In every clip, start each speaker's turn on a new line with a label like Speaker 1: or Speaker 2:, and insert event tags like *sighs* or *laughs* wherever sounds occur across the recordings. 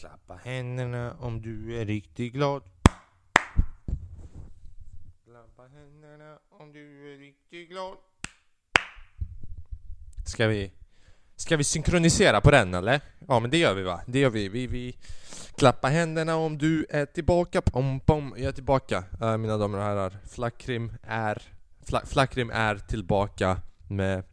Speaker 1: Klappa händerna om du är riktigt glad. Klappa händerna om du är riktigt glad. Ska vi... Ska vi synkronisera på den eller? Ja men det gör vi va? Det gör vi. Vi, vi klappa händerna om du är tillbaka. Pom, pom. Jag är tillbaka äh, mina damer och herrar. Flackrim är... Fla, Flackrim är tillbaka med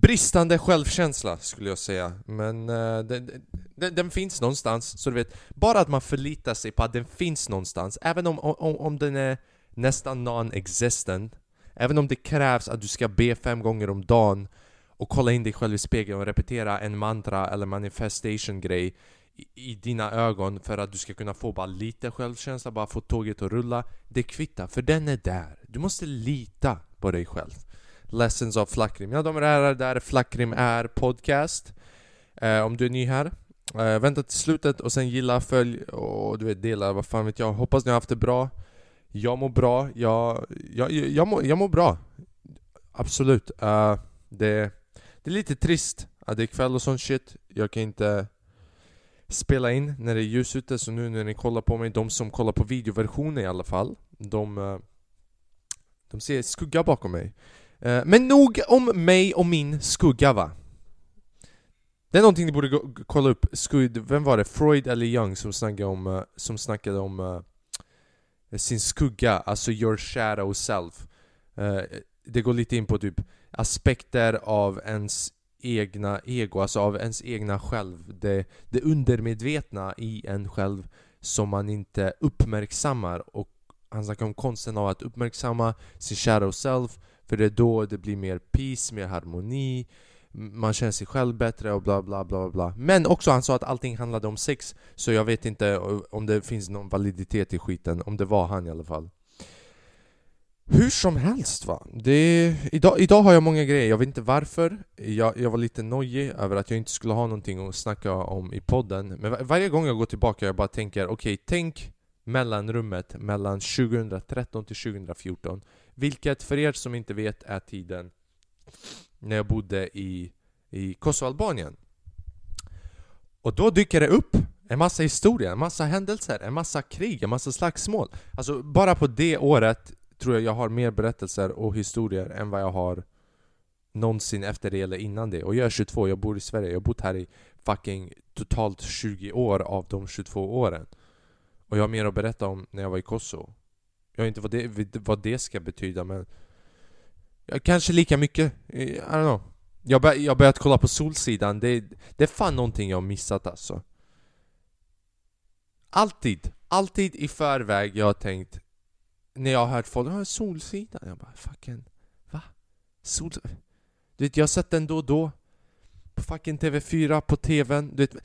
Speaker 1: bristande självkänsla skulle jag säga. Men eh, uh, den, den, den, finns någonstans, så du vet. Bara att man förlitar sig på att den finns någonstans, även om, om, om den är nästan non-existent. Även om det krävs att du ska be fem gånger om dagen och kolla in dig själv i spegeln och repetera en mantra eller manifestation grej i, i dina ögon för att du ska kunna få bara lite självkänsla, bara få tåget att rulla. Det kvittar, för den är där. Du måste lita på dig själv. Lessons of Flackrim. Mina damer och herrar, det här är Flackrim är podcast. Eh, om du är ny här, eh, vänta till slutet och sen gilla, följ och du vet dela, vad fan vet jag. Hoppas ni har haft det bra. Jag mår bra, jag, jag, jag, jag, mår, jag mår bra. Absolut. Uh, det, det är lite trist att det är kväll och sånt shit. Jag kan inte spela in när det är ljus ute, så nu när ni kollar på mig, de som kollar på videoversionen i alla fall, de, eh, de ser skugga bakom mig. Eh, men nog om mig och min skugga va? Det är någonting ni borde gå, kolla upp, Skud, vem var det? Freud eller Young som snackade om, eh, som snackade om uh, sin skugga, alltså your shadow self. Uh, det går lite in på typ aspekter av ens egna ego, alltså av ens egna själv. Det, det undermedvetna i en själv som man inte uppmärksammar. Och han snackar om konsten av att uppmärksamma sin shadow self, för det är då det blir mer peace, mer harmoni, man känner sig själv bättre och bla bla bla bla. Men också han sa att allting handlade om sex Så jag vet inte om det finns någon validitet i skiten, om det var han i alla fall. Hur som helst va, det, idag, idag har jag många grejer, jag vet inte varför. Jag, jag var lite nojig över att jag inte skulle ha någonting att snacka om i podden. Men varje gång jag går tillbaka jag bara tänker okej, okay, tänk mellanrummet mellan 2013 till 2014 vilket för er som inte vet är tiden när jag bodde i, i Kosovo-Albanien. Och då dyker det upp en massa historia, en massa händelser, en massa krig, en massa slagsmål. Alltså bara på det året tror jag jag har mer berättelser och historier än vad jag har någonsin efter det eller innan det. Och jag är 22, jag bor i Sverige, jag har bott här i fucking totalt 20 år av de 22 åren. Och jag har mer att berätta om när jag var i Kosovo. Jag vet inte vad det, vad det ska betyda men Kanske lika mycket, eh, I don't know. Jag har bör, börjat kolla på Solsidan, det, det är fan någonting jag har missat alltså. Alltid, alltid i förväg jag har tänkt När jag har hört folk, ah, Solsidan, jag bara fucking Va? Sol... Du vet jag har sett den då och då. På fucking TV4, på TVn, du vet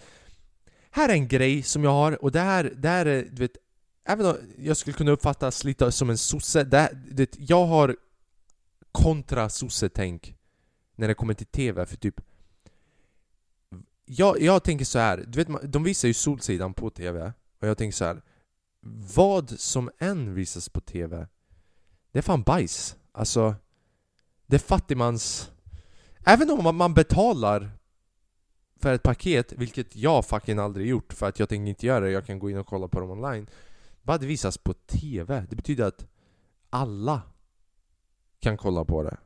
Speaker 1: Här är en grej som jag har, och det här, det här är, du vet Även om jag skulle kunna uppfattas lite som en sosse, det, det, jag har kontra sossetänk när det kommer till TV, för typ jag, jag tänker så här, du vet, de visar ju Solsidan på TV och jag tänker så här. Vad som än visas på TV Det är fan bajs Alltså Det är fattigmans Även om man betalar för ett paket, vilket jag fucking aldrig gjort för att jag tänker inte göra det, jag kan gå in och kolla på dem online bara det visas på TV, det betyder att alla kan kolla på det.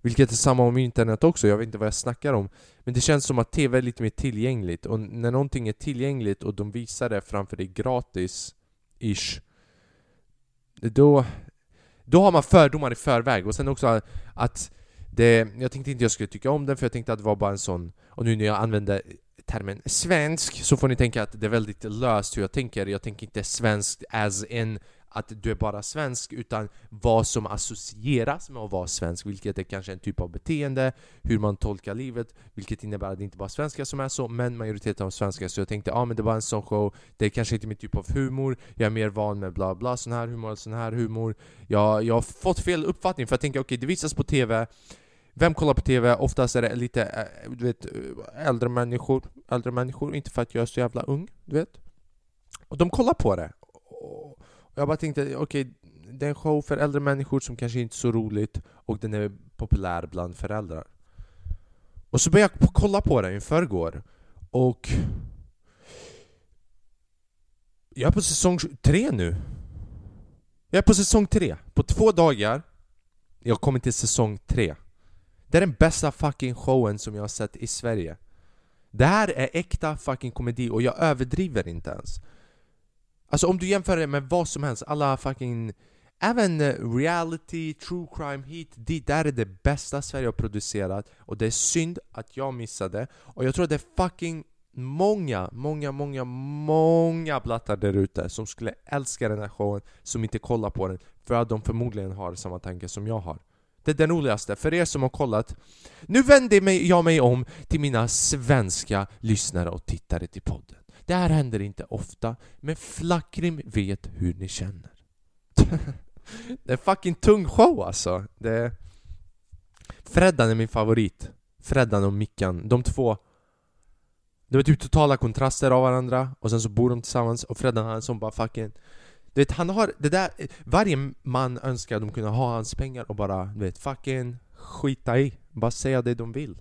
Speaker 1: Vilket är samma om internet också, jag vet inte vad jag snackar om. Men det känns som att TV är lite mer tillgängligt. Och när någonting är tillgängligt och de visar det framför dig gratis, ish. Då, då har man fördomar i förväg. Och sen också att det, jag tänkte inte jag skulle tycka om den för jag tänkte att det var bara en sån... Och nu när jag använder termen svensk så får ni tänka att det är väldigt löst hur jag tänker. Jag tänker inte svenskt as in att du är bara svensk utan vad som associeras med att vara svensk vilket är kanske en typ av beteende, hur man tolkar livet vilket innebär att det inte bara är svenskar som är så men majoriteten av svenskar. Så jag tänkte ja ah, men det var en sån show. Det är kanske inte min typ av humor. Jag är mer van med bla bla sån här humor, sån här humor. Jag, jag har fått fel uppfattning för jag tänker okej okay, det visas på TV vem kollar på TV? Oftast är det lite, eh, du vet, eh, äldre människor, äldre människor, inte för att jag är så jävla ung, du vet. Och de kollar på det. Jag bara tänkte, okej, okay, det är en show för äldre människor som kanske inte är så roligt och den är populär bland föräldrar. Och så började jag kolla på den i förrgår och Jag är på säsong tre nu. Jag är på säsong tre. På två dagar, jag kommer till säsong tre. Det är den bästa fucking showen som jag har sett i Sverige. Det här är äkta fucking komedi och jag överdriver inte ens. Alltså om du jämför det med vad som helst, alla fucking... Även eh, reality, true crime, hit, dit, där är det bästa Sverige har producerat och det är synd att jag missade och jag tror att det är fucking många, många, många, många blattar där ute som skulle älska den här showen som inte kollar på den för att de förmodligen har samma tanke som jag har. Det är den roligaste, för er som har kollat Nu vänder jag mig om till mina svenska lyssnare och tittare till podden. Det här händer inte ofta, men Flackrim vet hur ni känner. *laughs* Det är fucking tung show alltså. Det är... Freddan är min favorit. Freddan och Mickan, de två. Det är typ totala kontraster av varandra och sen så bor de tillsammans och Freddan han som bara fucking du vet, han har det där, varje man önskar att de kunde ha hans pengar och bara, du vet, fucking skita i. Bara säga det de vill.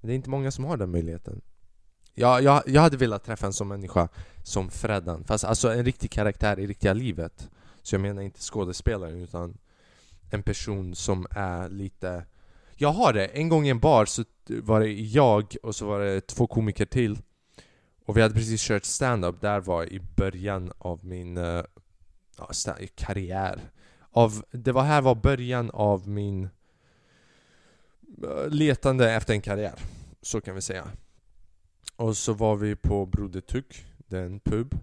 Speaker 1: Men det är inte många som har den möjligheten. Jag, jag, jag hade velat träffa en sån människa som Freddan, fast alltså en riktig karaktär i riktiga livet. Så jag menar inte skådespelaren utan en person som är lite... Jag har det! En gång i en bar så var det jag och så var det två komiker till. Och vi hade precis kört stand-up, där var i början av min eh, ja, karriär. Av, det var här var början av min eh, letande efter en karriär. Så kan vi säga. Och så var vi på Broder Tuck, den pub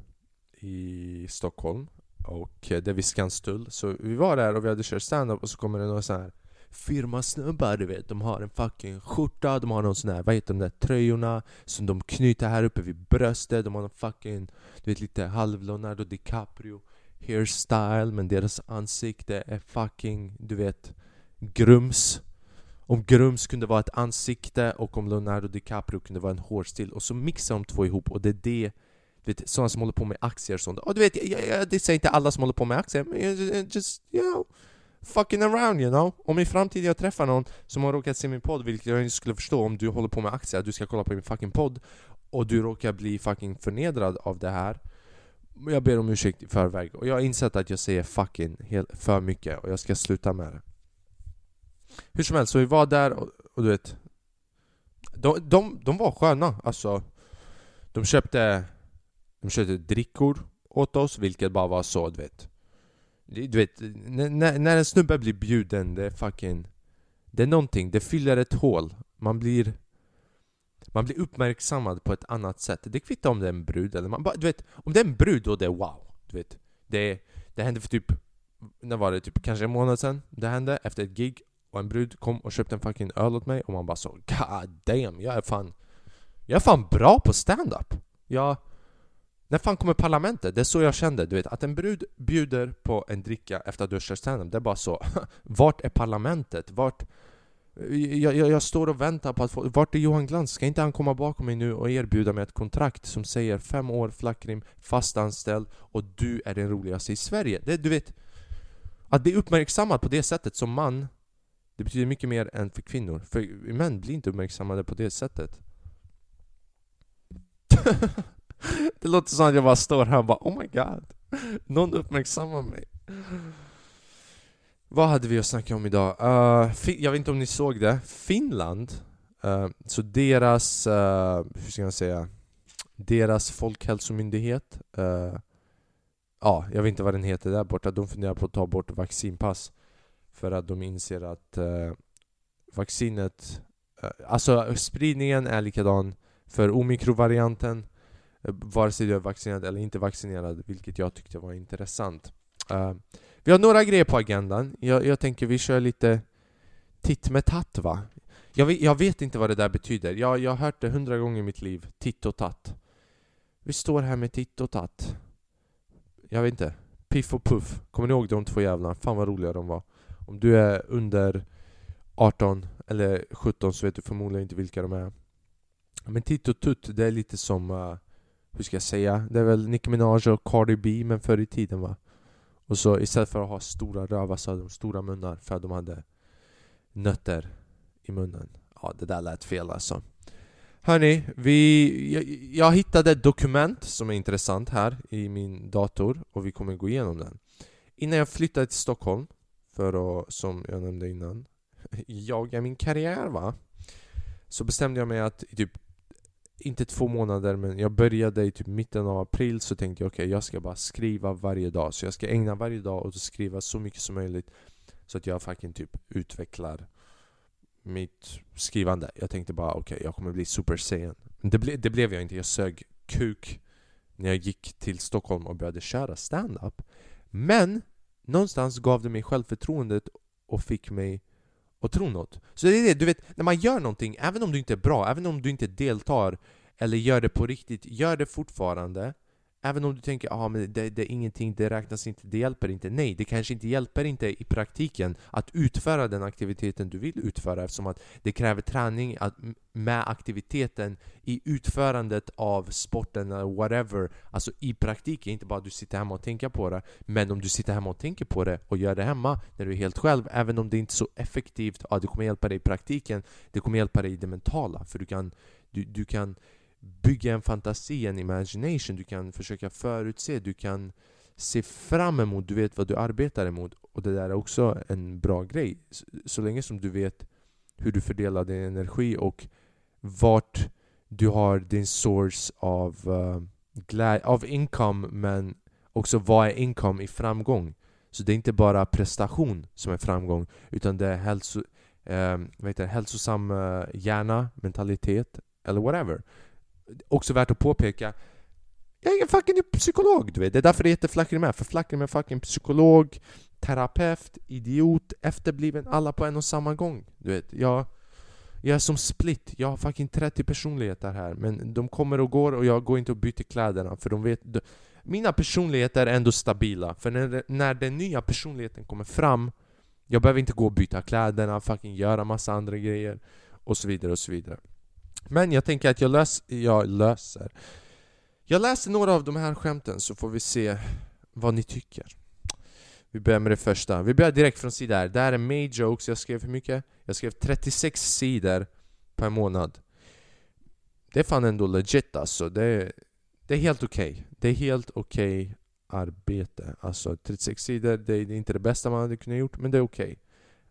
Speaker 1: i Stockholm. Och eh, det är vid Skanstull. Så vi var där och vi hade kört stand-up och så kommer det några så här firmasnubbar du vet, de har en fucking skjorta, de har någon sån här, vad heter de där tröjorna som de knyter här uppe vid bröstet, de har någon fucking, du vet lite halv Leonardo DiCaprio hairstyle men deras ansikte är fucking, du vet, grums. Om Grums kunde vara ett ansikte och om Leonardo DiCaprio kunde vara en hårstil och så mixar de två ihop och det är det du vet, sådana som håller på med aktier och sånt. Och du vet, jag, jag, det säger inte alla som håller på med aktier, men just, you know, fucking around you know. Om i framtiden jag träffar någon som har råkat se min podd, vilket jag inte skulle förstå om du håller på med aktier, du ska kolla på min fucking podd och du råkar bli fucking förnedrad av det här jag ber om ursäkt i förväg. Och jag har insett att jag säger fucking helt för mycket. Och jag ska sluta med det. Hur som helst, så vi var där och, och du vet de, de, de var sköna, alltså De köpte De köpte drickor åt oss, vilket bara var så, du vet. Du vet, när, när en snubbe blir bjuden, det är fucking Det är någonting, det fyller ett hål. Man blir man blir uppmärksammad på ett annat sätt. Det kvittar om det är en brud eller man bara, du vet, om det är en brud då det är wow. Du vet, det, det hände för typ, när var det? Typ kanske en månad sedan det hände efter ett gig och en brud kom och köpte en fucking öl åt mig och man bara så God damn, jag är fan Jag är fan bra på stand-up! Jag... När fan kommer parlamentet? Det är så jag kände, du vet att en brud bjuder på en dricka efter att du har kört stand-up, det är bara så *laughs* Vart är parlamentet? Vart... Jag, jag, jag, står och väntar på att få... Vart är Johan Glans? Ska inte han komma bakom mig nu och erbjuda mig ett kontrakt som säger fem år flackrim, fast anställd och du är den roligaste i Sverige? Det, du vet... Att bli uppmärksammad på det sättet som man Det betyder mycket mer än för kvinnor. För män blir inte uppmärksammade på det sättet. *laughs* det låter som att jag bara står här och bara Oh my god Någon uppmärksammar mig vad hade vi att snacka om idag? Uh, jag vet inte om ni såg det, Finland uh, Så deras, uh, hur ska jag säga Deras folkhälsomyndighet Ja, jag vet inte vad den heter där borta. De funderar på att ta bort vaccinpass För att de inser att vaccinet Alltså spridningen är likadan för omikrovarianten Vare sig du är vaccinerad eller inte vaccinerad Vilket jag tyckte var intressant vi har några grejer på agendan. Jag, jag tänker vi kör lite titt med tatt va? Jag vet, jag vet, inte vad det där betyder. Jag, jag har hört det hundra gånger i mitt liv. Titt och tatt. Vi står här med titt och tatt. Jag vet inte. Piff och Puff. Kommer ni ihåg de två jävlarna? Fan vad roliga de var. Om du är under 18 eller 17 så vet du förmodligen inte vilka de är. Men Titt och Tutt, det är lite som... Uh, hur ska jag säga? Det är väl Nicki Minaj och Cardi B, men förr i tiden va? Och så istället för att ha stora rövar så hade de stora munnar för att de hade nötter i munnen. Ja, det där lät fel alltså. Hörni, vi, jag, jag hittade ett dokument som är intressant här i min dator och vi kommer gå igenom den. Innan jag flyttade till Stockholm, för att, som jag nämnde innan, *laughs* jaga min karriär va? Så bestämde jag mig att typ inte två månader men jag började i typ mitten av april så tänkte jag okej okay, jag ska bara skriva varje dag. Så jag ska ägna varje dag åt att skriva så mycket som möjligt Så att jag fucking typ utvecklar mitt skrivande. Jag tänkte bara okej okay, jag kommer bli super saiyan det, ble, det blev jag inte, jag sög kuk när jag gick till Stockholm och började köra stand-up. Men någonstans gav det mig självförtroendet och fick mig och tro något. Så det är det, du vet, när man gör någonting, även om du inte är bra, även om du inte deltar eller gör det på riktigt, gör det fortfarande Även om du tänker att ah, det, det är ingenting, det räknas inte, det hjälper inte. Nej, det kanske inte hjälper inte i praktiken att utföra den aktiviteten du vill utföra eftersom att det kräver träning att, med aktiviteten i utförandet av sporten eller whatever. Alltså i praktiken, inte bara att du sitter hemma och tänker på det. Men om du sitter hemma och tänker på det och gör det hemma när du är helt själv, även om det inte är så effektivt, ja, det kommer hjälpa dig i praktiken. Det kommer hjälpa dig i det mentala, för du kan, du, du kan bygga en fantasi, en imagination, du kan försöka förutse, du kan se fram emot, du vet vad du arbetar emot. Och det där är också en bra grej. Så länge som du vet hur du fördelar din energi och vart du har din source av, uh, av income men också vad är income i framgång? Så det är inte bara prestation som är framgång utan det är hälso, eh, vad heter hälsosam uh, hjärna, mentalitet eller whatever också värt att påpeka jag är ingen fucking psykolog du vet, det är därför det heter Flackrim med, för Flackrim är fucking psykolog, terapeut, idiot, efterbliven, alla på en och samma gång. Du vet, jag, jag är som split, jag har fucking 30 personligheter här men de kommer och går och jag går inte och byter kläderna för de vet de, Mina personligheter är ändå stabila, för när, när den nya personligheten kommer fram Jag behöver inte gå och byta kläderna, fucking göra massa andra grejer och så vidare och så vidare men jag tänker att jag, lös, jag löser Jag läser några av de här skämten så får vi se vad ni tycker. Vi börjar med det första, vi börjar direkt från sidan här. Det här är May Jokes, jag skrev hur mycket? Jag skrev 36 sidor per månad. Det är fan ändå legit alltså, det är, det är helt okej. Okay. Det är helt okej okay arbete. Alltså 36 sidor, det är inte det bästa man hade kunnat gjort men det är okej.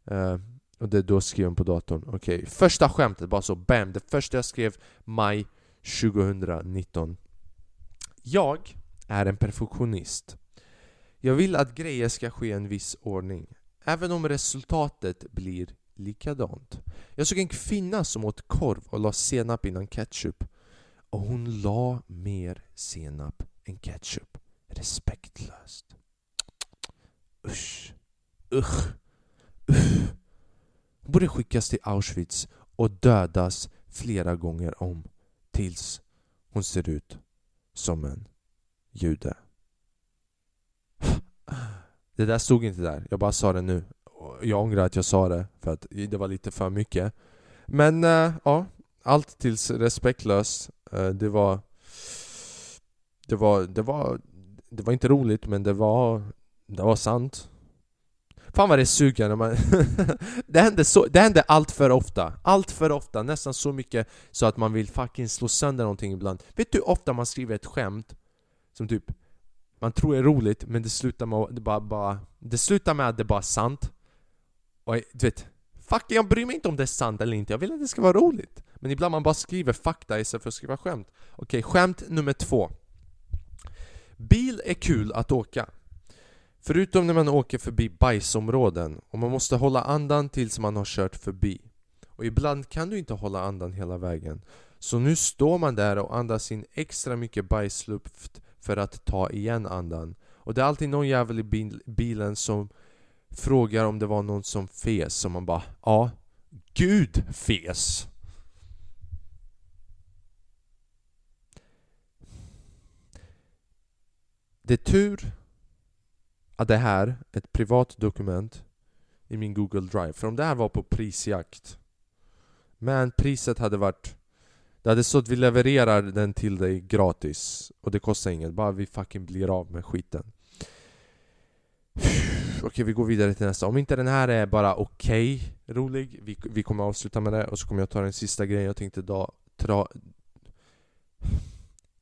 Speaker 1: Okay. uh, och det då skrev hon på datorn. Okej, okay. första skämtet bara så BAM! Det första jag skrev maj 2019. Jag är en perfektionist. Jag vill att grejer ska ske i en viss ordning. Även om resultatet blir likadant. Jag såg en kvinna som åt korv och la senap innan ketchup. Och hon la mer senap än ketchup. Respektlöst. Usch. Usch. Usch. Borde skickas till Auschwitz och dödas flera gånger om tills hon ser ut som en jude. Det där stod inte där, jag bara sa det nu. Jag ångrar att jag sa det för att det var lite för mycket. Men äh, ja, allt tills respektlös. Äh, det var... Det var, det var... Det var inte roligt men det var... Det var sant. Fan vad det suger när man... *laughs* det, händer så, det händer allt för ofta, allt för ofta, nästan så mycket så att man vill fucking slå sönder någonting ibland. Vet du hur ofta man skriver ett skämt som typ man tror är roligt men det slutar med, det bara, bara, det slutar med att det bara är sant? Och du vet, fuck jag bryr mig inte om det är sant eller inte, jag vill att det ska vara roligt. Men ibland man bara skriver fakta istället för att skriva skämt. Okej, okay, skämt nummer två. Bil är kul att åka. Förutom när man åker förbi bajsområden och man måste hålla andan tills man har kört förbi. Och ibland kan du inte hålla andan hela vägen. Så nu står man där och andas in extra mycket bajsluft för att ta igen andan. Och det är alltid någon jävel i bil bilen som frågar om det var någon som fes. Så man bara ja, Gud fes! Det är tur att det här ett privat dokument i min Google Drive. För om det här var på prisjakt Men priset hade varit Det hade stått vi levererar den till dig gratis Och det kostar inget, bara vi fucking blir av med skiten *sighs* Okej vi går vidare till nästa, om inte den här är bara okej okay, rolig vi, vi kommer avsluta med det och så kommer jag ta den sista grejen jag tänkte dra... tra...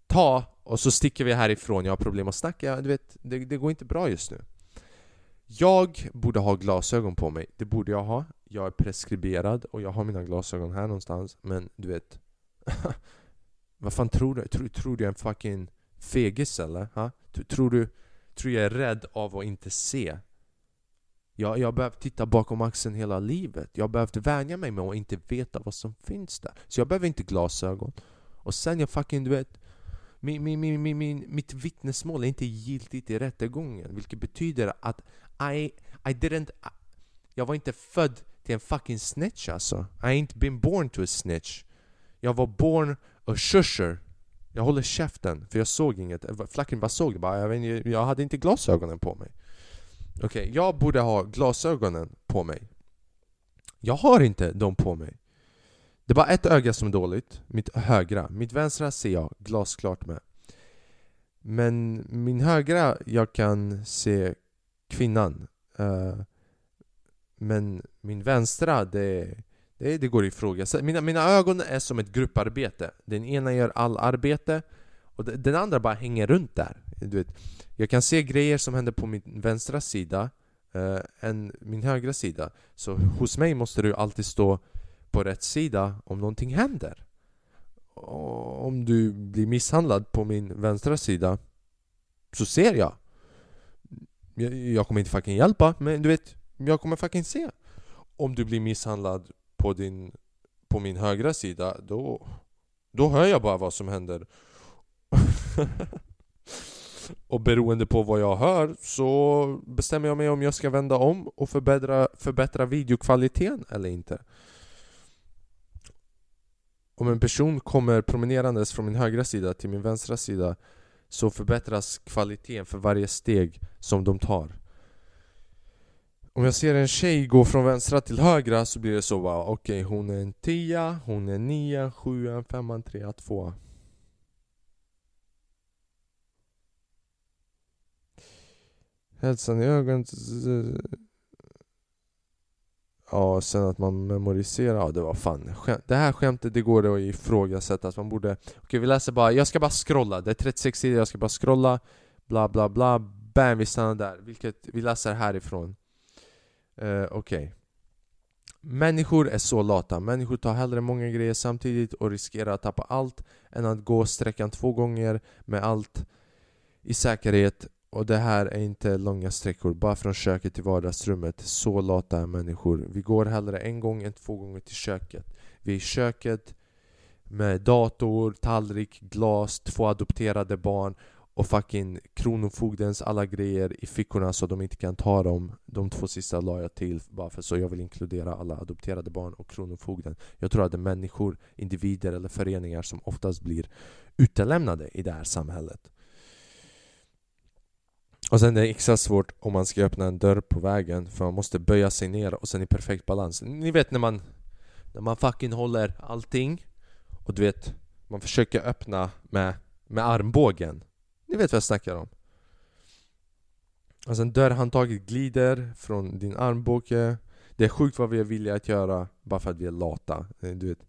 Speaker 1: Ta och så sticker vi härifrån, jag har problem att snacka, du vet, det, det går inte bra just nu. Jag borde ha glasögon på mig, det borde jag ha. Jag är preskriberad och jag har mina glasögon här någonstans, men du vet *laughs* Vad fan tror du? Tror, tror du jag är en fucking fegis eller? Ha? Tror du tror jag är rädd av att inte se? Jag, jag har behövt titta bakom axeln hela livet. Jag har behövt vänja mig med att inte veta vad som finns där. Så jag behöver inte glasögon. Och sen jag fucking, du vet min, min, min, min, min, mitt vittnesmål är inte giltigt i rättegången. Vilket betyder att I, I didn't... Jag var inte född till en fucking snitch alltså. I ain't been born to a snitch. Jag var born a shusher. Jag håller käften, för jag såg inget. Flacken bara såg det bara. Jag, vet, jag hade inte glasögonen på mig. Okej, okay, jag borde ha glasögonen på mig. Jag har inte dem på mig. Det är bara ett öga som är dåligt, mitt högra. Mitt vänstra ser jag glasklart med. Men min högra, jag kan se kvinnan. Uh, men min vänstra, det, det, det går ifråga. Mina, mina ögon är som ett grupparbete. Den ena gör all arbete och den andra bara hänger runt där. Du vet, jag kan se grejer som händer på min vänstra sida eh, uh, än min högra sida. Så hos mig måste du alltid stå på rätt sida om någonting händer. Och om du blir misshandlad på min vänstra sida så ser jag. jag. Jag kommer inte fucking hjälpa, men du vet, jag kommer fucking se. Om du blir misshandlad på din på min högra sida, då, då hör jag bara vad som händer. *laughs* och beroende på vad jag hör så bestämmer jag mig om jag ska vända om och förbättra, förbättra videokvaliteten eller inte. Om en person kommer promenerandes från min högra sida till min vänstra sida så förbättras kvaliteten för varje steg som de tar. Om jag ser en tjej gå från vänstra till högra så blir det så bara okej okay, hon är en tia, hon är en nia, sjua, femma, trea, tvåa. Hälsan i ögonen Ja, sen att man memoriserar, ja det var fan Det här skämtet det går att ifrågasätta, att man borde Okej vi läser bara, jag ska bara scrolla, det är 36 sidor, jag ska bara scrolla Bla bla bla, bam vi stannar där, vilket vi läser härifrån uh, Okej okay. Människor är så lata, människor tar hellre många grejer samtidigt och riskerar att tappa allt än att gå sträckan två gånger med allt i säkerhet och det här är inte långa sträckor, bara från köket till vardagsrummet. Så lata är människor. Vi går hellre en gång än två gånger till köket. Vi är i köket med dator, tallrik, glas, två adopterade barn och fucking Kronofogdens alla grejer i fickorna så de inte kan ta dem. De två sista la jag till bara för så jag vill inkludera alla adopterade barn och Kronofogden. Jag tror att det är människor, individer eller föreningar som oftast blir utelämnade i det här samhället. Och sen är det extra svårt om man ska öppna en dörr på vägen för man måste böja sig ner och sen i perfekt balans. Ni vet när man när man fucking håller allting och du vet man försöker öppna med, med armbågen. Ni vet vad jag snackar om. Alltså och sen dörrhandtaget glider från din armbåge. Det är sjukt vad vi är villiga att göra bara för att vi är lata. Eh, du vet,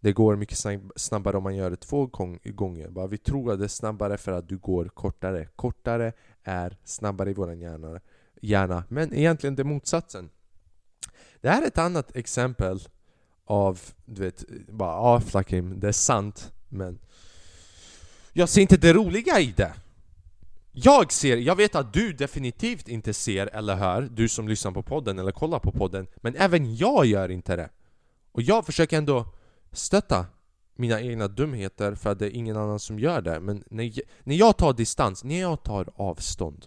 Speaker 1: det går mycket snabbare om man gör det två gånger. Bara vi tror att det är snabbare för att du går kortare. Kortare är snabbare i vår hjärna. hjärna. Men egentligen det är motsatsen. Det här är ett annat exempel av, du vet, bara ja, Flakim, det är sant, men jag ser inte det roliga i det. Jag ser, jag vet att du definitivt inte ser eller hör, du som lyssnar på podden eller kollar på podden, men även jag gör inte det. Och jag försöker ändå stötta mina egna dumheter för att det är ingen annan som gör det. Men när jag, när jag tar distans, när jag tar avstånd,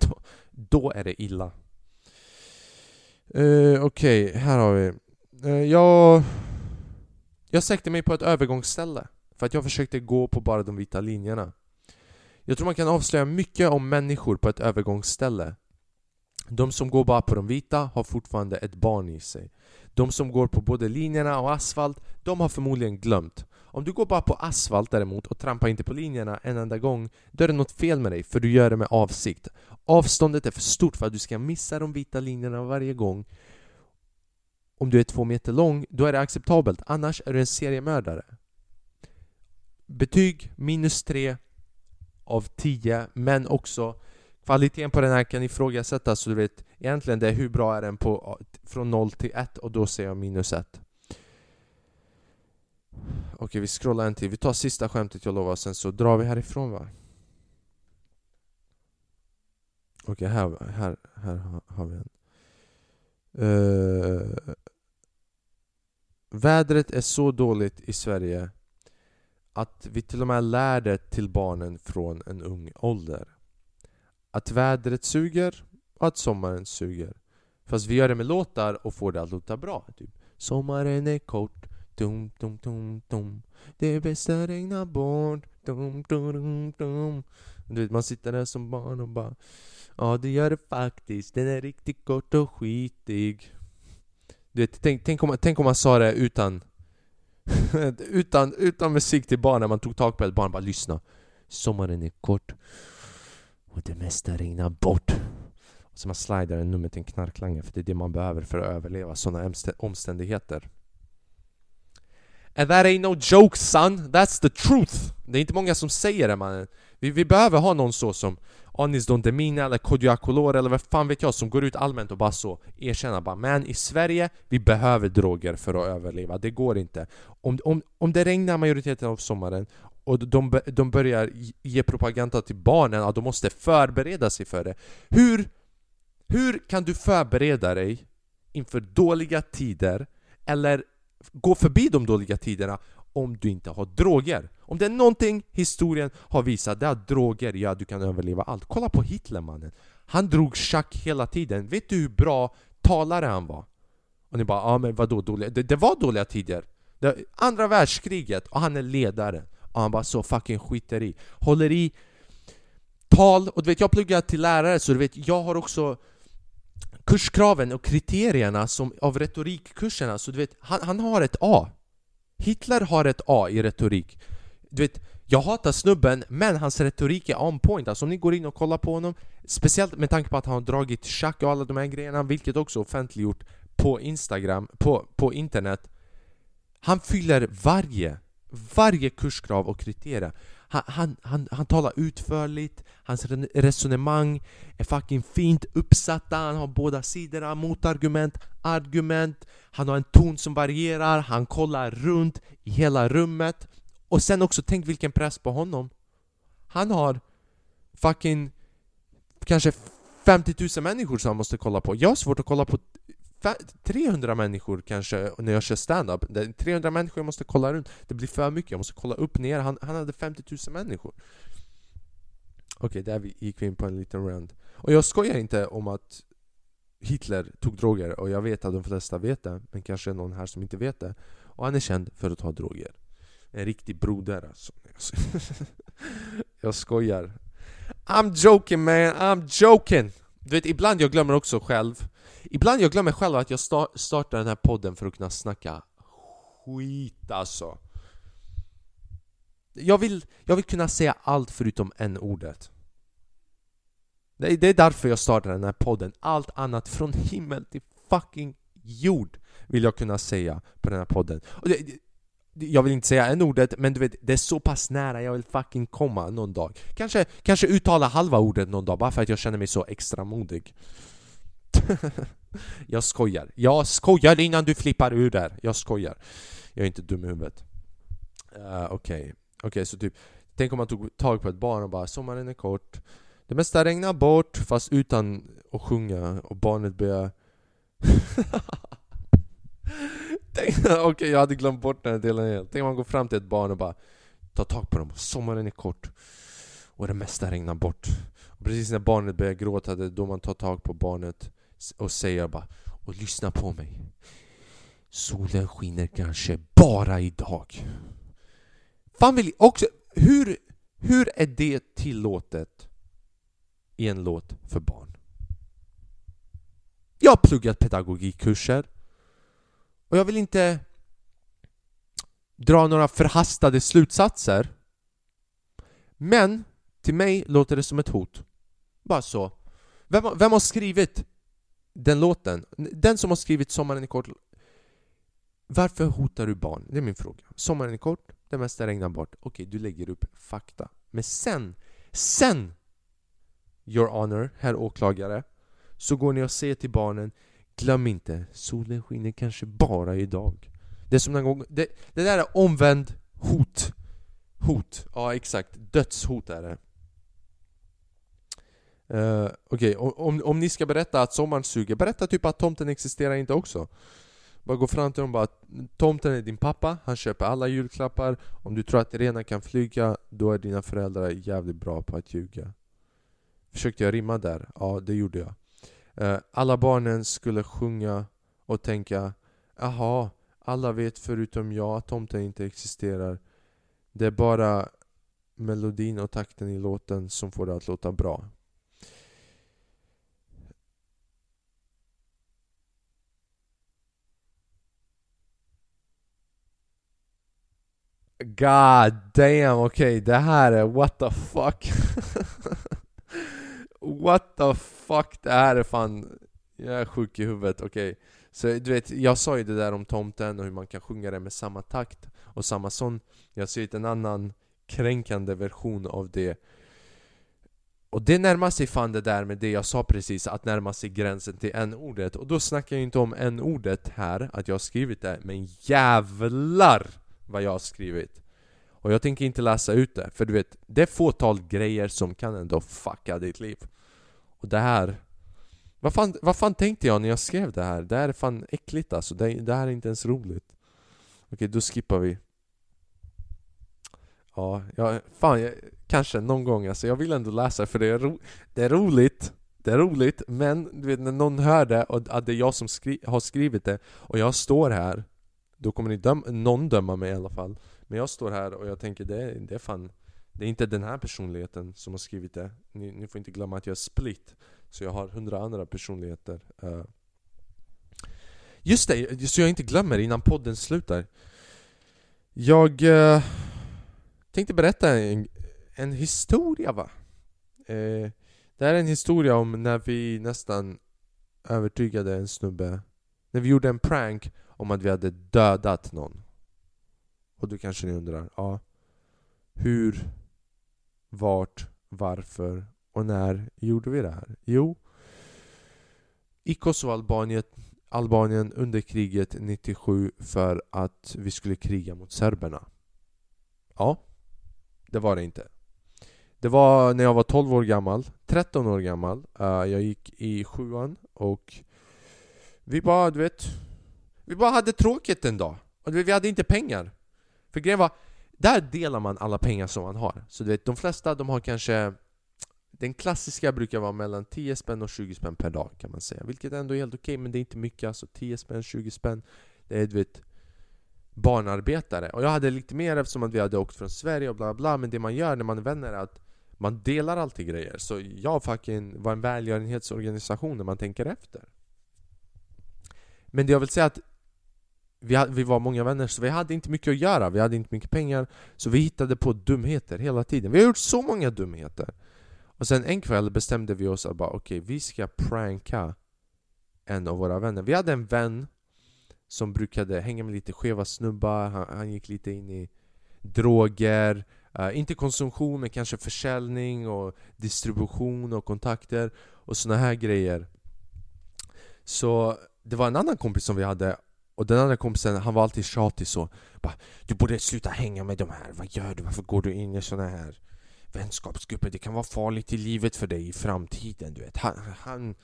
Speaker 1: då, då är det illa. Uh, Okej, okay, här har vi. Uh, jag, jag sänkte mig på ett övergångsställe för att jag försökte gå på bara de vita linjerna. Jag tror man kan avslöja mycket om människor på ett övergångsställe. De som går bara på de vita har fortfarande ett barn i sig. De som går på både linjerna och asfalt, de har förmodligen glömt. Om du går bara på asfalt däremot och trampar inte på linjerna en enda gång, då är det något fel med dig för du gör det med avsikt. Avståndet är för stort för att du ska missa de vita linjerna varje gång. om du är två meter lång, då är det acceptabelt. Annars är du en seriemördare. Betyg minus tre av tio, men också kvaliteten på den här kan ifrågasättas. Så du vet, egentligen det är hur bra är den på från 0 till 1 och då säger jag minus 1. Okej, vi scrollar en till. Vi tar sista skämtet jag lovar, sen så drar vi härifrån va? Okej, här, här, här har vi en. Uh, vädret är så dåligt i Sverige att vi till och med lär det till barnen från en ung ålder. Att vädret suger och att sommaren suger. Fast vi gör det med låtar och får det att låta bra. Typ Sommaren är kort, dum dum dum dum Det bästa regnar bort, dum dum dum dum Du vet, man sitter där som barn och bara Ja, det gör det faktiskt. Den är riktigt kort och skitig. Du vet, tänk, tänk, om, tänk om man sa det utan *laughs* utan, utan musik till barnen, man tog tag på ett barn och bara lyssna. Sommaren är kort och det mesta regnar bort. Och så man slidar en nummer till en knarklangare för det är det man behöver för att överleva sådana omständigheter. And that ain't no joke son, that's the truth! Det är inte många som säger det mannen. Vi, vi behöver ha någon så som Anis Don Demina eller Kodjo Akolor eller vad fan vet jag som går ut allmänt och bara så erkänner bara Men i Sverige, vi behöver droger för att överleva, det går inte Om, om, om det regnar majoriteten av sommaren och de, de börjar ge propaganda till barnen att de måste förbereda sig för det Hur, hur kan du förbereda dig inför dåliga tider eller gå förbi de dåliga tiderna om du inte har droger. Om det är någonting historien har visat, det är att droger gör att du kan överleva allt. Kolla på Hitler mannen. Han drog schack hela tiden. Vet du hur bra talare han var? Och ni bara, ja men vadå dåliga? Det, det var dåliga tider. Det, andra världskriget och han är ledare. Och han bara så fucking skiter i. Håller i tal, och du vet jag pluggar till lärare så du vet jag har också kurskraven och kriterierna som, av retorikkurserna så du vet, han, han har ett A Hitler har ett A i retorik. Du vet, jag hatar snubben, men hans retorik är on point. Alltså om ni går in och kollar på honom, speciellt med tanke på att han har dragit schack och alla de här grejerna, vilket också offentliggjort på Instagram, på, på internet. Han fyller varje, varje kurskrav och kriterier. Han, han, han, han talar utförligt, hans resonemang är fucking fint uppsatta, han har båda sidorna, motargument, argument, han har en ton som varierar, han kollar runt i hela rummet och sen också, tänk vilken press på honom. Han har fucking kanske 50 000 människor som han måste kolla på. Jag har svårt att kolla på 300 människor kanske när jag kör stand-up 300 människor jag måste kolla runt. Det blir för mycket, jag måste kolla upp ner. Han, han hade 50 000 människor. Okej, okay, där gick vi in på en liten rand Och jag skojar inte om att Hitler tog droger och jag vet att de flesta vet det Men kanske någon här som inte vet det. Och han är känd för att ta droger. En riktig broder alltså. *laughs* Jag skojar. I'm joking man, I'm joking! Du vet, ibland jag glömmer också själv Ibland jag glömmer själv att jag startar den här podden för att kunna snacka skit alltså. Jag vill, jag vill kunna säga allt förutom en ordet. Det, det är därför jag startar den här podden. Allt annat från himmel till fucking jord vill jag kunna säga på den här podden. Och det, jag vill inte säga en ordet, men du vet, det är så pass nära jag vill fucking komma någon dag. Kanske, kanske uttala halva ordet någon dag, bara för att jag känner mig så extra modig. *laughs* jag skojar. Jag skojar innan du flippar ur där. Jag skojar. Jag är inte dum i huvudet. Uh, Okej, okay. okay, så typ Tänk om man tog tag på ett barn och bara 'Sommaren är kort' Det mesta regnar bort fast utan att sjunga och barnet börjar *laughs* Okej, okay, jag hade glömt bort den här delen helt Tänk om man går fram till ett barn och bara tar tag på dem 'Sommaren är kort' och det mesta regnar bort och Precis när barnet börjar gråta, det är då man tar tag på barnet och säger bara och lyssna på mig. Solen skiner kanske bara idag. Fan vill också, hur, hur är det tillåtet i en låt för barn? Jag har pluggat pedagogikkurser och jag vill inte dra några förhastade slutsatser. Men till mig låter det som ett hot. Bara så. Vem, vem har skrivit den låten, den som har skrivit Sommaren är kort Varför hotar du barn? Det är min fråga. Sommaren är kort, det mesta regnar bort. Okej, du lägger upp fakta. Men sen, sen! Your honor, herr åklagare. Så går ni och säger till barnen Glöm inte, solen skiner kanske bara idag. Det är som den gång, det, det där är omvänd hot. Hot, ja exakt. Dödshot är det. Uh, Okej, okay. om, om ni ska berätta att sommaren suger, berätta typ att tomten existerar inte också. Bara gå fram till dem och bara Tomten är din pappa, han köper alla julklappar Om du tror att renar kan flyga, då är dina föräldrar jävligt bra på att ljuga Försökte jag rimma där? Ja, det gjorde jag uh, Alla barnen skulle sjunga och tänka Jaha, alla vet förutom jag att tomten inte existerar Det är bara melodin och takten i låten som får det att låta bra God damn, okej okay, det här är what the fuck. *laughs* What the fuck, det här är fan Jag är sjuk i huvudet, okej. Okay. Så du vet, jag sa ju det där om tomten och hur man kan sjunga det med samma takt och samma sån Jag ser en annan kränkande version av det. Och det närmar sig fan det där med det jag sa precis, att närma sig gränsen till n-ordet. Och då snackar jag inte om n-ordet här, att jag har skrivit det Men jävlar! Vad jag har skrivit. Och jag tänker inte läsa ut det, för du vet, det är fåtal grejer som kan ändå fucka ditt liv. Och det här vad fan, vad fan tänkte jag när jag skrev det här? Det här är fan äckligt alltså, det, det här är inte ens roligt. Okej, då skippar vi. Ja, jag... fan, jag, kanske någon gång alltså, jag vill ändå läsa för det är, ro, det är roligt. Det är roligt, men du vet när någon hör det och att det är jag som skri har skrivit det och jag står här då kommer ni döm någon döma mig i alla fall Men jag står här och jag tänker det, det är fan Det är inte den här personligheten som har skrivit det Ni, ni får inte glömma att jag är split Så jag har hundra andra personligheter uh. Just det, så jag inte glömmer innan podden slutar Jag uh, tänkte berätta en, en historia va? Uh, det här är en historia om när vi nästan övertygade en snubbe När vi gjorde en prank om att vi hade dödat någon. Och då kanske ni undrar, ja. Hur Vart Varför Och när gjorde vi det här? Jo I Kosovo-Albanien Albanien under kriget 97 för att vi skulle kriga mot serberna. Ja Det var det inte. Det var när jag var 12 år gammal 13 år gammal. Eh, jag gick i sjuan och Vi bara, du vet vi bara hade tråkigt en dag. Och vi hade inte pengar. För grejen var Där delar man alla pengar som man har. Så du vet, de flesta de har kanske den klassiska brukar vara mellan 10 spänn och 20 spänn per dag kan man säga. Vilket ändå är helt okej, okay, men det är inte mycket. Alltså 10 spänn, 20 spänn Det är du vet Barnarbetare. Och jag hade lite mer eftersom att vi hade åkt från Sverige och bla bla Men det man gör när man är vänner är att Man delar alltid grejer. Så jag fucking var en välgörenhetsorganisation när man tänker efter. Men det jag vill säga är att vi, hade, vi var många vänner så vi hade inte mycket att göra, vi hade inte mycket pengar Så vi hittade på dumheter hela tiden Vi har gjort så många dumheter och sen en kväll bestämde vi oss att bara okej, okay, vi ska pranka en av våra vänner. Vi hade en vän som brukade hänga med lite skeva snubbar, han, han gick lite in i droger, uh, inte konsumtion men kanske försäljning och distribution och kontakter och såna här grejer. Så det var en annan kompis som vi hade och den andra kompisen han var alltid tjatig så. Bara, Du borde sluta hänga med de här, vad gör du? Varför går du in i såna här vänskapsgrupper, det kan vara farligt i livet för dig i framtiden du vet. Han, han,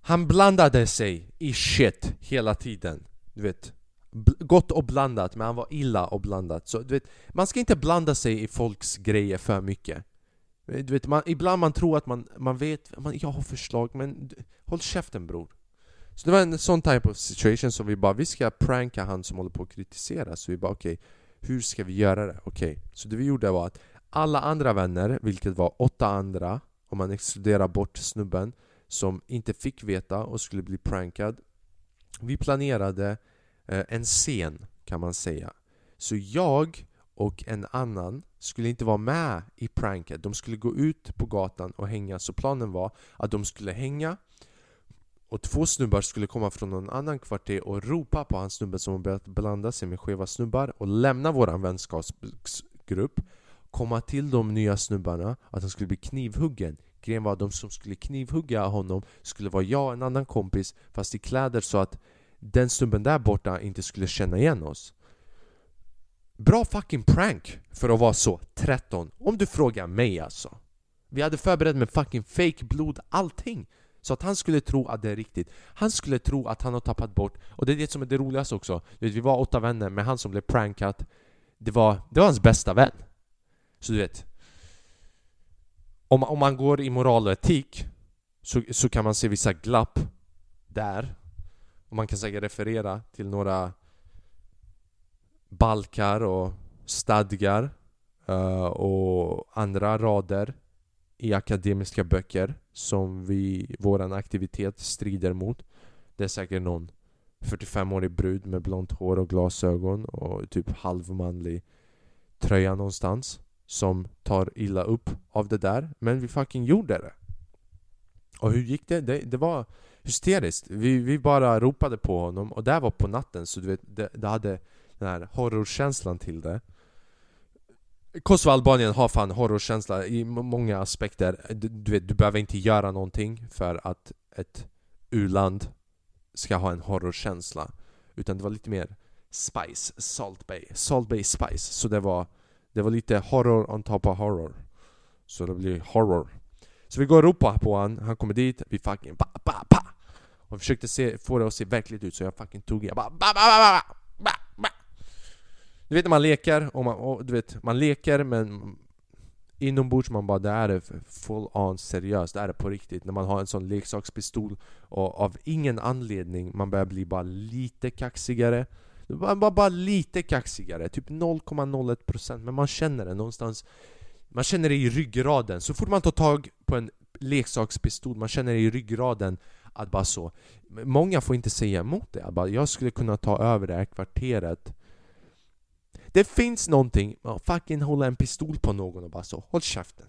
Speaker 1: han blandade sig i shit hela tiden Du vet. Gott och blandat, men han var illa och blandat. Så du vet, man ska inte blanda sig i folks grejer för mycket. Eh, du vet, man, ibland man tror att man, man vet, man, jag har förslag men håll käften bror så det var en sån type of situation som vi bara, vi ska pranka han som håller på att kritisera Så vi bara okej, okay, hur ska vi göra det? Okej, okay. så det vi gjorde var att alla andra vänner, vilket var åtta andra om man exkluderar bort snubben som inte fick veta och skulle bli prankad Vi planerade eh, en scen kan man säga Så jag och en annan skulle inte vara med i pranket De skulle gå ut på gatan och hänga Så planen var att de skulle hänga och två snubbar skulle komma från någon annan kvarter och ropa på hans snubbe som börjat blanda sig med skeva snubbar och lämna våran vänskapsgrupp Komma till de nya snubbarna att han skulle bli knivhuggen. Grejen var att de som skulle knivhugga honom skulle vara jag och en annan kompis fast i kläder så att den snubben där borta inte skulle känna igen oss. Bra fucking prank för att vara så 13 Om du frågar mig alltså. Vi hade förberett med fucking fake blod, allting så att han skulle tro att det är riktigt. Han skulle tro att han har tappat bort Och det är det som är det roligaste också. Du vet, Vi var åtta vänner, men han som blev prankat Det var, det var hans bästa vän. Så du vet Om, om man går i moral och etik så, så kan man se vissa glapp där. Och man kan säkert referera till några balkar och stadgar uh, och andra rader i akademiska böcker som vi, våran aktivitet strider mot. Det är säkert någon 45-årig brud med blont hår och glasögon och typ halvmanlig tröja någonstans som tar illa upp av det där. Men vi fucking gjorde det. Och hur gick det? Det, det var hysteriskt. Vi, vi bara ropade på honom och det var på natten så du vet, det, det hade den här horrorkänslan till det. Kosovo Albanien har fan horrorkänsla i många aspekter. Du, du, vet, du behöver inte göra någonting för att ett u-land ska ha en horrorkänsla Utan det var lite mer spice, Salt Bay, Salt Bay Spice. Så det var, det var lite horror on top of horror. Så det blir horror. Så vi går och ropar på han, han kommer dit, vi fucking pa, pa, pa Och försökte se, få det att se verkligt ut så jag fucking tog i, jag bara ba, ba, ba, ba. Du vet när man leker, och man, och, du vet, man leker men inombords man bara det här är full on seriöst, det här är på riktigt. När man har en sån leksakspistol och av ingen anledning man börjar bli bara lite kaxigare. Bara, bara, bara lite kaxigare, typ 0,01% men man känner det någonstans. Man känner det i ryggraden, så fort man tar tag på en leksakspistol, man känner det i ryggraden att bara så. Många får inte säga emot det, bara, jag skulle kunna ta över det här kvarteret det finns någonting med att fucking hålla en pistol på någon och bara så, håll käften.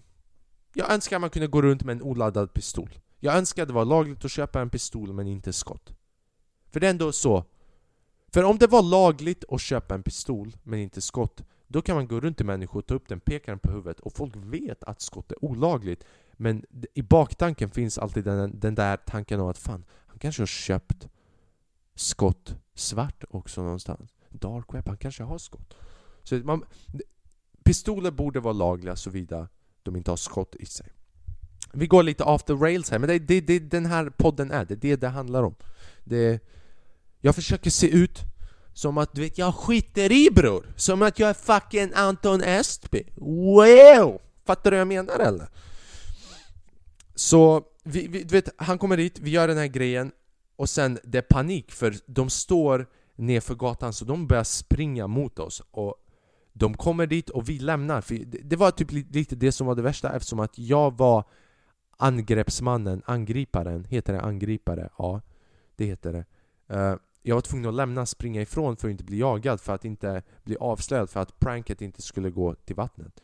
Speaker 1: Jag önskar man kunde gå runt med en oladdad pistol. Jag önskar det var lagligt att köpa en pistol men inte skott. För det är ändå så. För om det var lagligt att köpa en pistol men inte skott, då kan man gå runt till människor, och ta upp den, peka den på huvudet och folk vet att skott är olagligt. Men i baktanken finns alltid den, den där tanken om att fan, han kanske har köpt skott svart också någonstans. Dark web, han kanske har skott. Så man, pistoler borde vara lagliga såvida de inte har skott i sig. Vi går lite off the rails här, men det är det, det den här podden är, det är det det handlar om. Det, jag försöker se ut som att du vet, jag skiter i bror! Som att jag är fucking Anton Estby! Wow! Fattar du vad jag menar eller? Så, vi, vi, du vet, han kommer dit, vi gör den här grejen och sen det är panik för de står nerför gatan så de börjar springa mot oss och de kommer dit och vi lämnar. För det var typ lite det som var det värsta eftersom att jag var angreppsmannen, angriparen. Heter det angripare? Ja, det heter det. Eh, jag var tvungen att lämna, springa ifrån för att inte bli jagad, för att inte bli avslöjad, för att pranket inte skulle gå till vattnet.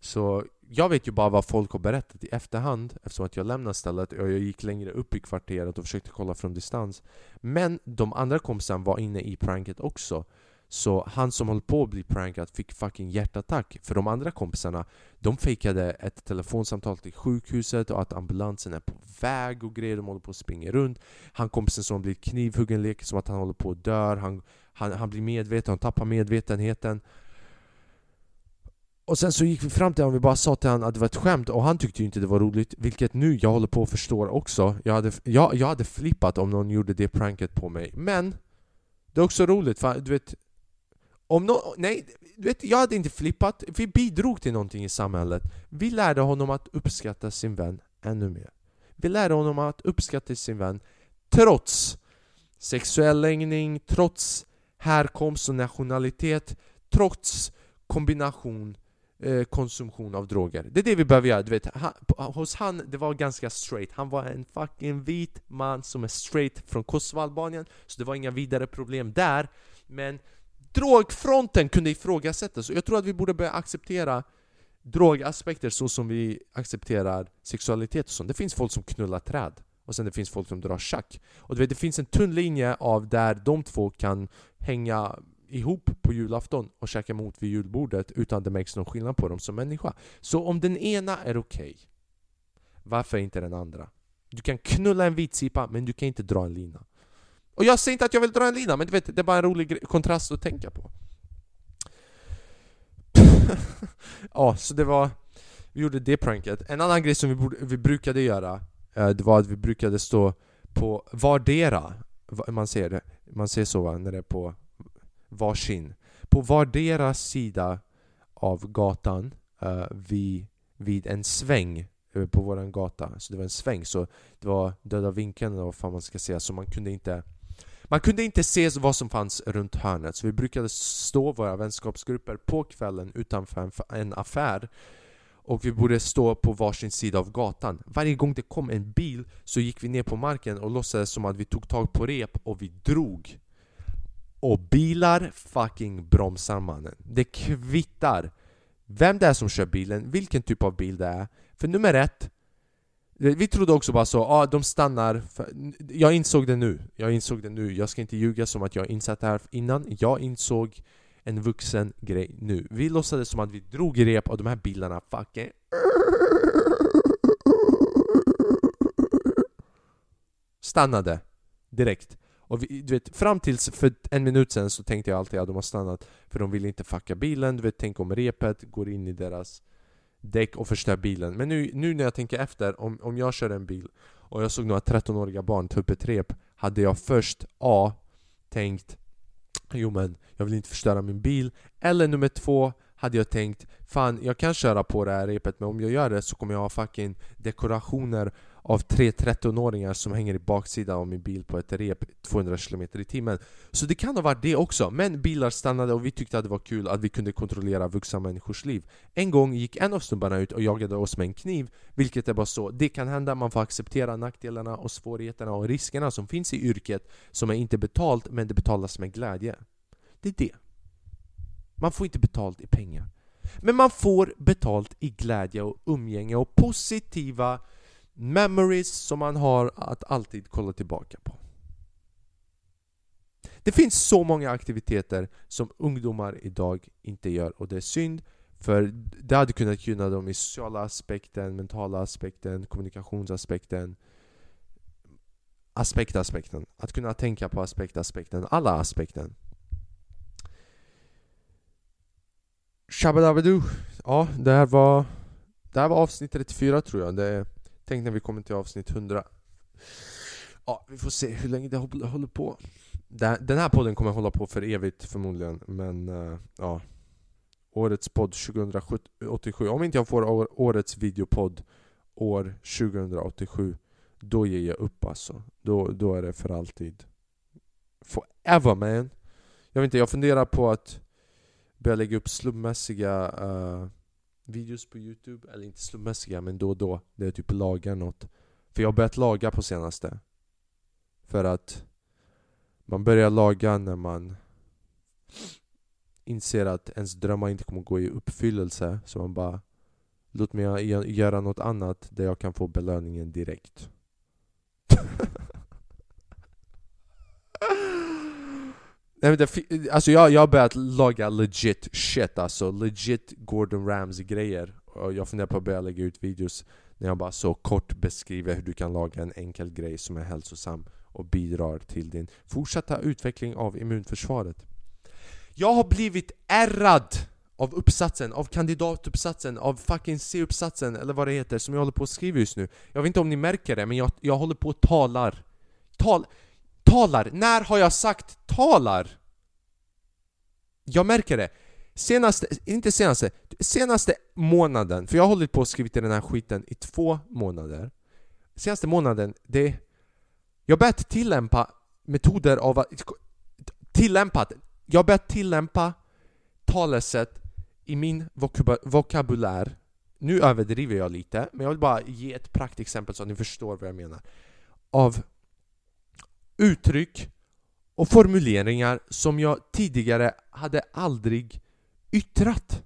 Speaker 1: Så jag vet ju bara vad folk har berättat i efterhand eftersom att jag lämnade stället och jag gick längre upp i kvarteret och försökte kolla från distans. Men de andra kompisarna var inne i pranket också. Så han som höll på att bli prankad fick fucking hjärtattack. För de andra kompisarna, de fejkade ett telefonsamtal till sjukhuset och att ambulansen är på väg och grejer, de håller på att springa runt. Han kompisen som blir knivhuggen leker som att han håller på att dö han, han, han blir medveten, han tappar medvetenheten. Och sen så gick vi fram till honom. Och vi bara sa till honom att det var ett skämt och han tyckte ju inte det var roligt Vilket nu jag håller på att förstå också. Jag hade, jag, jag hade flippat om någon gjorde det pranket på mig. Men Det är också roligt för du vet om no nej, du vet, jag hade inte flippat. Vi bidrog till någonting i samhället. Vi lärde honom att uppskatta sin vän ännu mer. Vi lärde honom att uppskatta sin vän trots sexuell läggning, trots härkomst och nationalitet, trots kombination eh, konsumtion av droger. Det är det vi behöver göra. Du vet, han, hos han, det var ganska straight. Han var en fucking vit man som är straight från Kosovo, Albanien. Så det var inga vidare problem där. Men drogfronten kunde ifrågasättas och jag tror att vi borde börja acceptera drogaspekter så som vi accepterar sexualitet och sånt. Det finns folk som knullar träd och sen det finns folk som drar schack. Och du vet, det finns en tunn linje av där de två kan hänga ihop på julafton och käka mat vid julbordet utan att det märks någon skillnad på dem som människa. Så om den ena är okej, okay, varför inte den andra? Du kan knulla en vitsipa men du kan inte dra en lina. Och jag säger inte att jag vill dra en lina, men du vet, det är bara en rolig kontrast att tänka på. *laughs* ja, så det var... Vi gjorde det pranket. En annan grej som vi, borde, vi brukade göra, eh, det var att vi brukade stå på vardera, man ser det, man ser så va, när det är på varsin. På vardera sida av gatan eh, uh, vid, vid en sväng eh, på våran gata. Så det var en sväng, så det var döda vinkeln eller vad fan man ska säga, så man kunde inte man kunde inte se vad som fanns runt hörnet, så vi brukade stå våra vänskapsgrupper på kvällen utanför en affär och vi borde stå på varsin sida av gatan. Varje gång det kom en bil så gick vi ner på marken och låtsades som att vi tog tag på rep och vi drog. Och bilar fucking bromsar mannen. Det kvittar vem det är som kör bilen, vilken typ av bil det är. För nummer ett, Eh, vi trodde också bara så, ja ah, de stannar för, Jag insåg det nu, jag insåg det nu. Jag ska inte ljuga som att jag insett det här innan. Jag insåg en vuxen grej nu. Vi låtsades som att vi drog i rep och de här bilarna fucking Stannade Direkt. Och vi, du vet, fram tills för en minut sen så tänkte jag alltid att de har stannat För de vill inte fucka bilen, du vet, tänk om repet går in i deras däck och förstör bilen. Men nu, nu när jag tänker efter, om, om jag kör en bil och jag såg några 13-åriga barn ta upp ett rep hade jag först A tänkt Jo men, jag vill inte förstöra min bil Eller nummer två hade jag tänkt Fan, jag kan köra på det här repet men om jag gör det så kommer jag ha fucking dekorationer av tre 13-åringar som hänger i baksidan av min bil på ett rep 200 km i timmen. Så det kan ha varit det också, men bilar stannade och vi tyckte att det var kul att vi kunde kontrollera vuxna människors liv. En gång gick en av snubbarna ut och jagade oss med en kniv, vilket är bara så. Det kan hända, man får acceptera nackdelarna och svårigheterna och riskerna som finns i yrket som är inte betalt, men det betalas med glädje. Det är det. Man får inte betalt i pengar. Men man får betalt i glädje och umgänge och positiva memories som man har att alltid kolla tillbaka på. Det finns så många aktiviteter som ungdomar idag inte gör och det är synd för det hade kunnat gynna dem i sociala aspekten, mentala aspekten, kommunikationsaspekten aspektaspekten. Att kunna tänka på aspektaspekten, alla aspekten. Shabba Ja, det här var Det här var avsnitt 34 tror jag. Det Tänk när vi kommer till avsnitt 100 Ja, vi får se hur länge det håller på. Den här podden kommer hålla på för evigt förmodligen Men eh, ja. Årets podd 2087 Om inte jag får årets videopodd år 2087 Då ger jag upp alltså. Då, då är det för alltid. Forever man. Jag vet inte, jag funderar på att Börja lägga upp slumpmässiga uh, eh, videos på youtube, eller inte slumpmässiga men då och då Där jag typ lagar något. För jag har börjat laga på senaste. För att Man börjar laga när man Inser att ens drömmar inte kommer gå i uppfyllelse. Så man bara Låt mig göra något annat där jag kan få belöningen direkt. *laughs* Nej, men det, alltså jag, jag har börjat laga legit shit alltså, legit Gordon Ramsay grejer. Och jag funderar på att börja lägga ut videos När jag bara så kort beskriver hur du kan laga en enkel grej som är hälsosam Och bidrar till din fortsatta utveckling av immunförsvaret. Jag har blivit ärrad av uppsatsen, av kandidatuppsatsen, av fucking C-uppsatsen eller vad det heter som jag håller på att skriva just nu. Jag vet inte om ni märker det, men jag, jag håller på och talar. Tal talar. När har jag sagt talar? Jag märker det. Senaste, inte senaste, senaste månaden, för jag har hållit på och skrivit den här skiten i två månader. Senaste månaden, det... Jag har börjat tillämpa metoder av att... Tillämpat. Jag har börjat tillämpa talesätt i min vokabulär. Nu överdriver jag lite, men jag vill bara ge ett praktexempel så att ni förstår vad jag menar. Av uttryck och formuleringar som jag tidigare hade aldrig yttrat.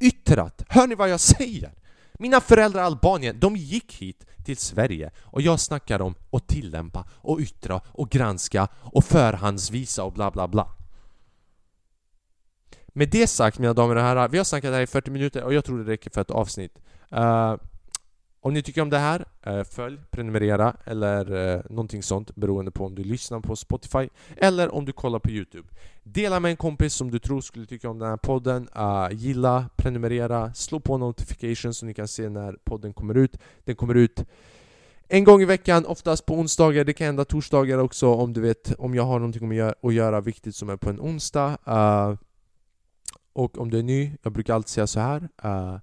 Speaker 1: Yttrat! Hör ni vad jag säger? Mina föräldrar i Albanien, de gick hit till Sverige och jag snackar om att tillämpa och yttra och granska och förhandsvisa och bla bla bla. Med det sagt mina damer och herrar, vi har snackat här i 40 minuter och jag tror det räcker för ett avsnitt. Uh, om ni tycker om det här, eh, följ, prenumerera eller eh, någonting sånt beroende på om du lyssnar på Spotify eller om du kollar på Youtube. Dela med en kompis som du tror skulle tycka om den här podden. Ah, gilla, prenumerera, slå på notifications så ni kan se när podden kommer ut. Den kommer ut en gång i veckan, oftast på onsdagar, det kan hända torsdagar också om du vet om jag har någonting att göra viktigt som är på en onsdag. Uh, och om du är ny, jag brukar alltid säga så här. Uh,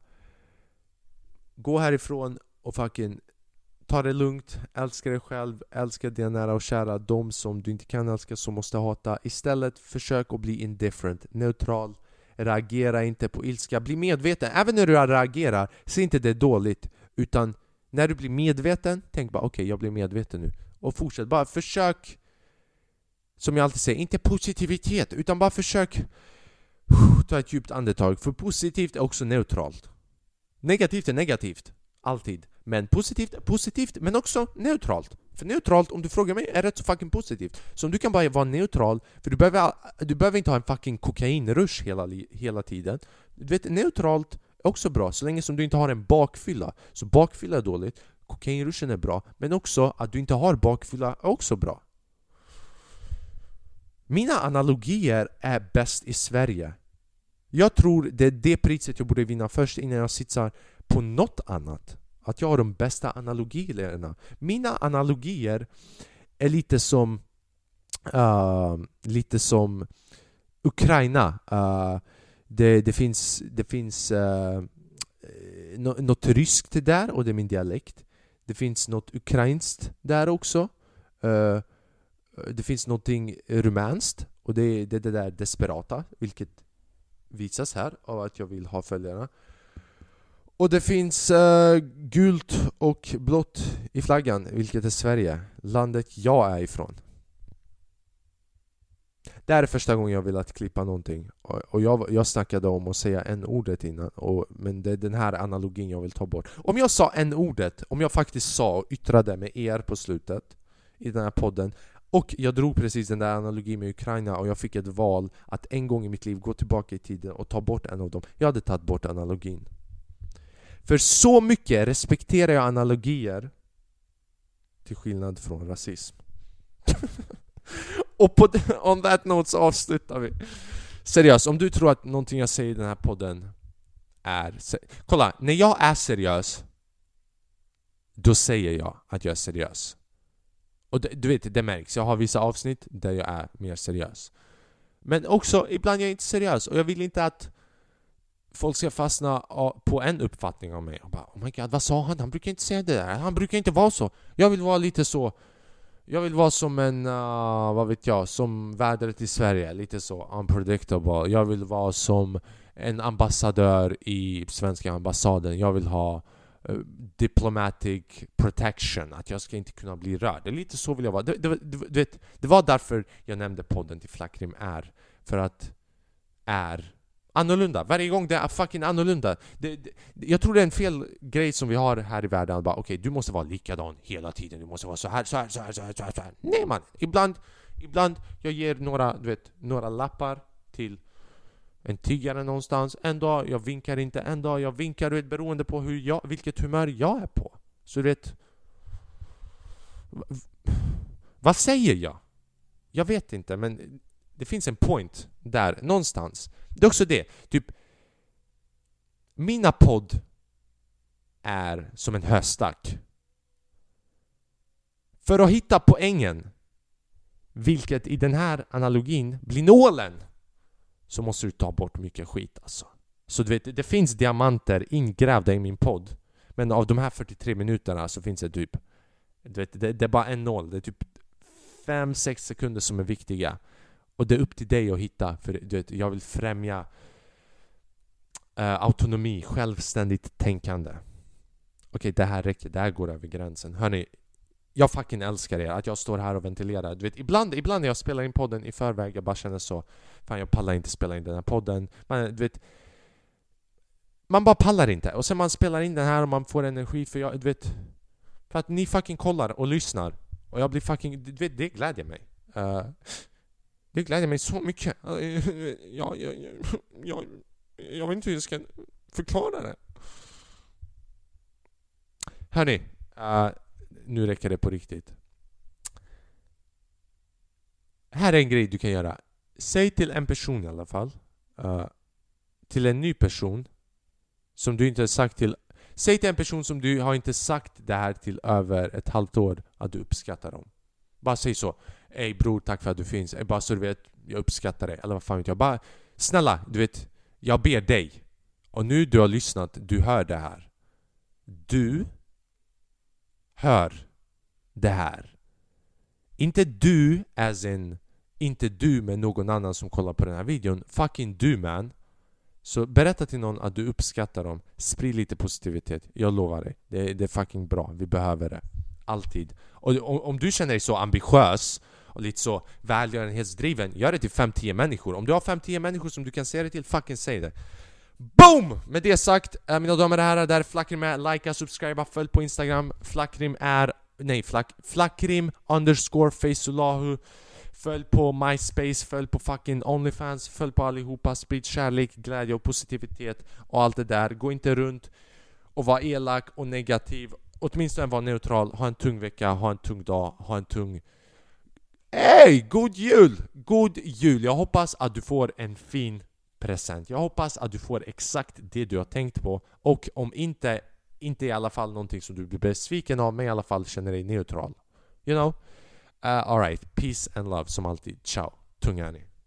Speaker 1: gå härifrån och fucking ta det lugnt, älska dig själv, älska dina nära och kära, de som du inte kan älska som måste hata. Istället försök att bli indifferent, neutral, reagera inte på ilska, bli medveten. Även när du reagerar, se inte det dåligt, utan när du blir medveten, tänk bara okej, okay, jag blir medveten nu. Och fortsätt, bara försök som jag alltid säger, inte positivitet, utan bara försök Ta ett djupt andetag, för positivt är också neutralt. Negativt är negativt, alltid. Men positivt positivt, men också neutralt. För neutralt, om du frågar mig, är rätt så fucking positivt. Så om du kan bara vara neutral, för du behöver, du behöver inte ha en fucking kokainrush hela, hela tiden. Du vet, neutralt är också bra, så länge som du inte har en bakfylla. Så bakfylla är dåligt, kokainrushen är bra, men också att du inte har bakfylla är också bra. Mina analogier är bäst i Sverige. Jag tror det är det priset jag borde vinna först innan jag sitter på något annat. Att jag har de bästa analogierna. Mina analogier är lite som uh, lite som Ukraina. Uh, det, det, finns, det finns uh, något ryskt där och det är min dialekt. Det finns något ukrainskt där också. Uh, det finns någonting rumänskt och det är det, det där desperata, vilket visas här av att jag vill ha följarna. Och det finns uh, gult och blått i flaggan, vilket är Sverige, landet jag är ifrån. Det här är första gången jag velat klippa någonting och jag, jag snackade om att säga en ordet innan och, Men det är den här analogin jag vill ta bort Om jag sa en ordet, om jag faktiskt sa och yttrade med er på slutet I den här podden och jag drog precis den där analogin med Ukraina och jag fick ett val att en gång i mitt liv gå tillbaka i tiden och ta bort en av dem. Jag hade tagit bort analogin. För så mycket respekterar jag analogier till skillnad från rasism. *laughs* och på on that note så avslutar vi. Seriöst, om du tror att någonting jag säger i den här podden är... Kolla, när jag är seriös då säger jag att jag är seriös. Och det, du vet, det märks. Jag har vissa avsnitt där jag är mer seriös. Men också, ibland är jag inte seriös och jag vill inte att folk ska fastna på en uppfattning om mig. Och bara, oh my god, vad sa han? Han brukar inte säga det där. Han brukar inte vara så. Jag vill vara lite så... Jag vill vara som en, uh, vad vet jag, som vädret i Sverige. Lite så unpredictable. Jag vill vara som en ambassadör i svenska ambassaden. Jag vill ha eh, diplomatic protection, att jag ska inte kunna bli rörd. Det är lite så vill jag vara. Det, det, det, det, det var därför jag nämnde podden till Flackrim är. För att är annorlunda. Varje gång det är fucking annorlunda. Det, det, jag tror det är en fel grej som vi har här i världen. Okej, okay, du måste vara likadan hela tiden. Du måste vara så här, så här, så här, så här, så här. Så här. Nej man! Ibland, ibland jag ger några, du vet, några lappar till en tiggare någonstans. En dag jag vinkar inte, en dag jag vinkar, du vet, beroende på hur jag, vilket humör jag är på. Så du vet... Vad säger jag? Jag vet inte, men det finns en point där, någonstans. Det är också det, typ... Mina podd är som en höstack. För att hitta poängen, vilket i den här analogin blir nålen så måste du ta bort mycket skit alltså. Så du vet, det finns diamanter ingrävda i min podd. Men av de här 43 minuterna så finns det typ... Du vet, det, det är bara en noll. Det är typ 5-6 sekunder som är viktiga. Och det är upp till dig att hitta, för du vet, jag vill främja eh, autonomi, självständigt tänkande. Okej, okay, det här räcker. Det här går över gränsen. Hörni, jag fucking älskar er, att jag står här och ventilerar. Du vet, ibland, ibland när jag spelar in podden i förväg, jag bara känner så Fan jag pallar inte spela in den här podden. Men du vet man bara pallar inte. Och sen man spelar in den här och man får energi för jag, du vet... För att ni fucking kollar och lyssnar. Och jag blir fucking... Du vet, det glädjer mig. Uh, det gläder mig så mycket. *laughs* Jag, jag, jag, jag vet inte hur jag ska förklara det. Hörni, uh, nu räcker det på riktigt. Här är en grej du kan göra. Säg till en person i alla fall, uh, till en ny person som du inte har sagt till Säg till en person som du har inte sagt det här till över ett halvt år att du uppskattar dem. Bara säg så. Ey bror, tack för att du finns. Ey, bara så du vet, jag uppskattar dig. Eller vad fan vet jag. Bara, snälla, du vet, jag ber dig. Och nu du har lyssnat, du hör det här. Du hör det här. Inte du as in, inte du med någon annan som kollar på den här videon. Fucking du man. Så berätta till någon att du uppskattar dem. Sprid lite positivitet. Jag lovar dig. Det är, det är fucking bra. Vi behöver det. Alltid. Och om, om du känner dig så ambitiös och lite så välgörenhetsdriven, gör det till 5-10 människor. Om du har 5-10 människor som du kan säga det till, fucking säg det. BOOM! Med det sagt, äh, mina damer och herrar, där Flackrim är. Likea, subscriba, följ på Instagram. Flackrim är... Nej, flack, Flackrim underscore Faceullahu. Följ på MySpace, följ på fucking Onlyfans, följ på allihopa, sprid kärlek, glädje och positivitet och allt det där. Gå inte runt och var elak och negativ. Åtminstone var neutral, ha en tung vecka, ha en tung dag, ha en tung... Hej! God jul! God jul! Jag hoppas att du får en fin present. Jag hoppas att du får exakt det du har tänkt på och om inte, inte i alla fall någonting som du blir besviken av men i alla fall känner dig neutral. You know? Uh, Alright, peace and love som alltid. Ciao, Tungani.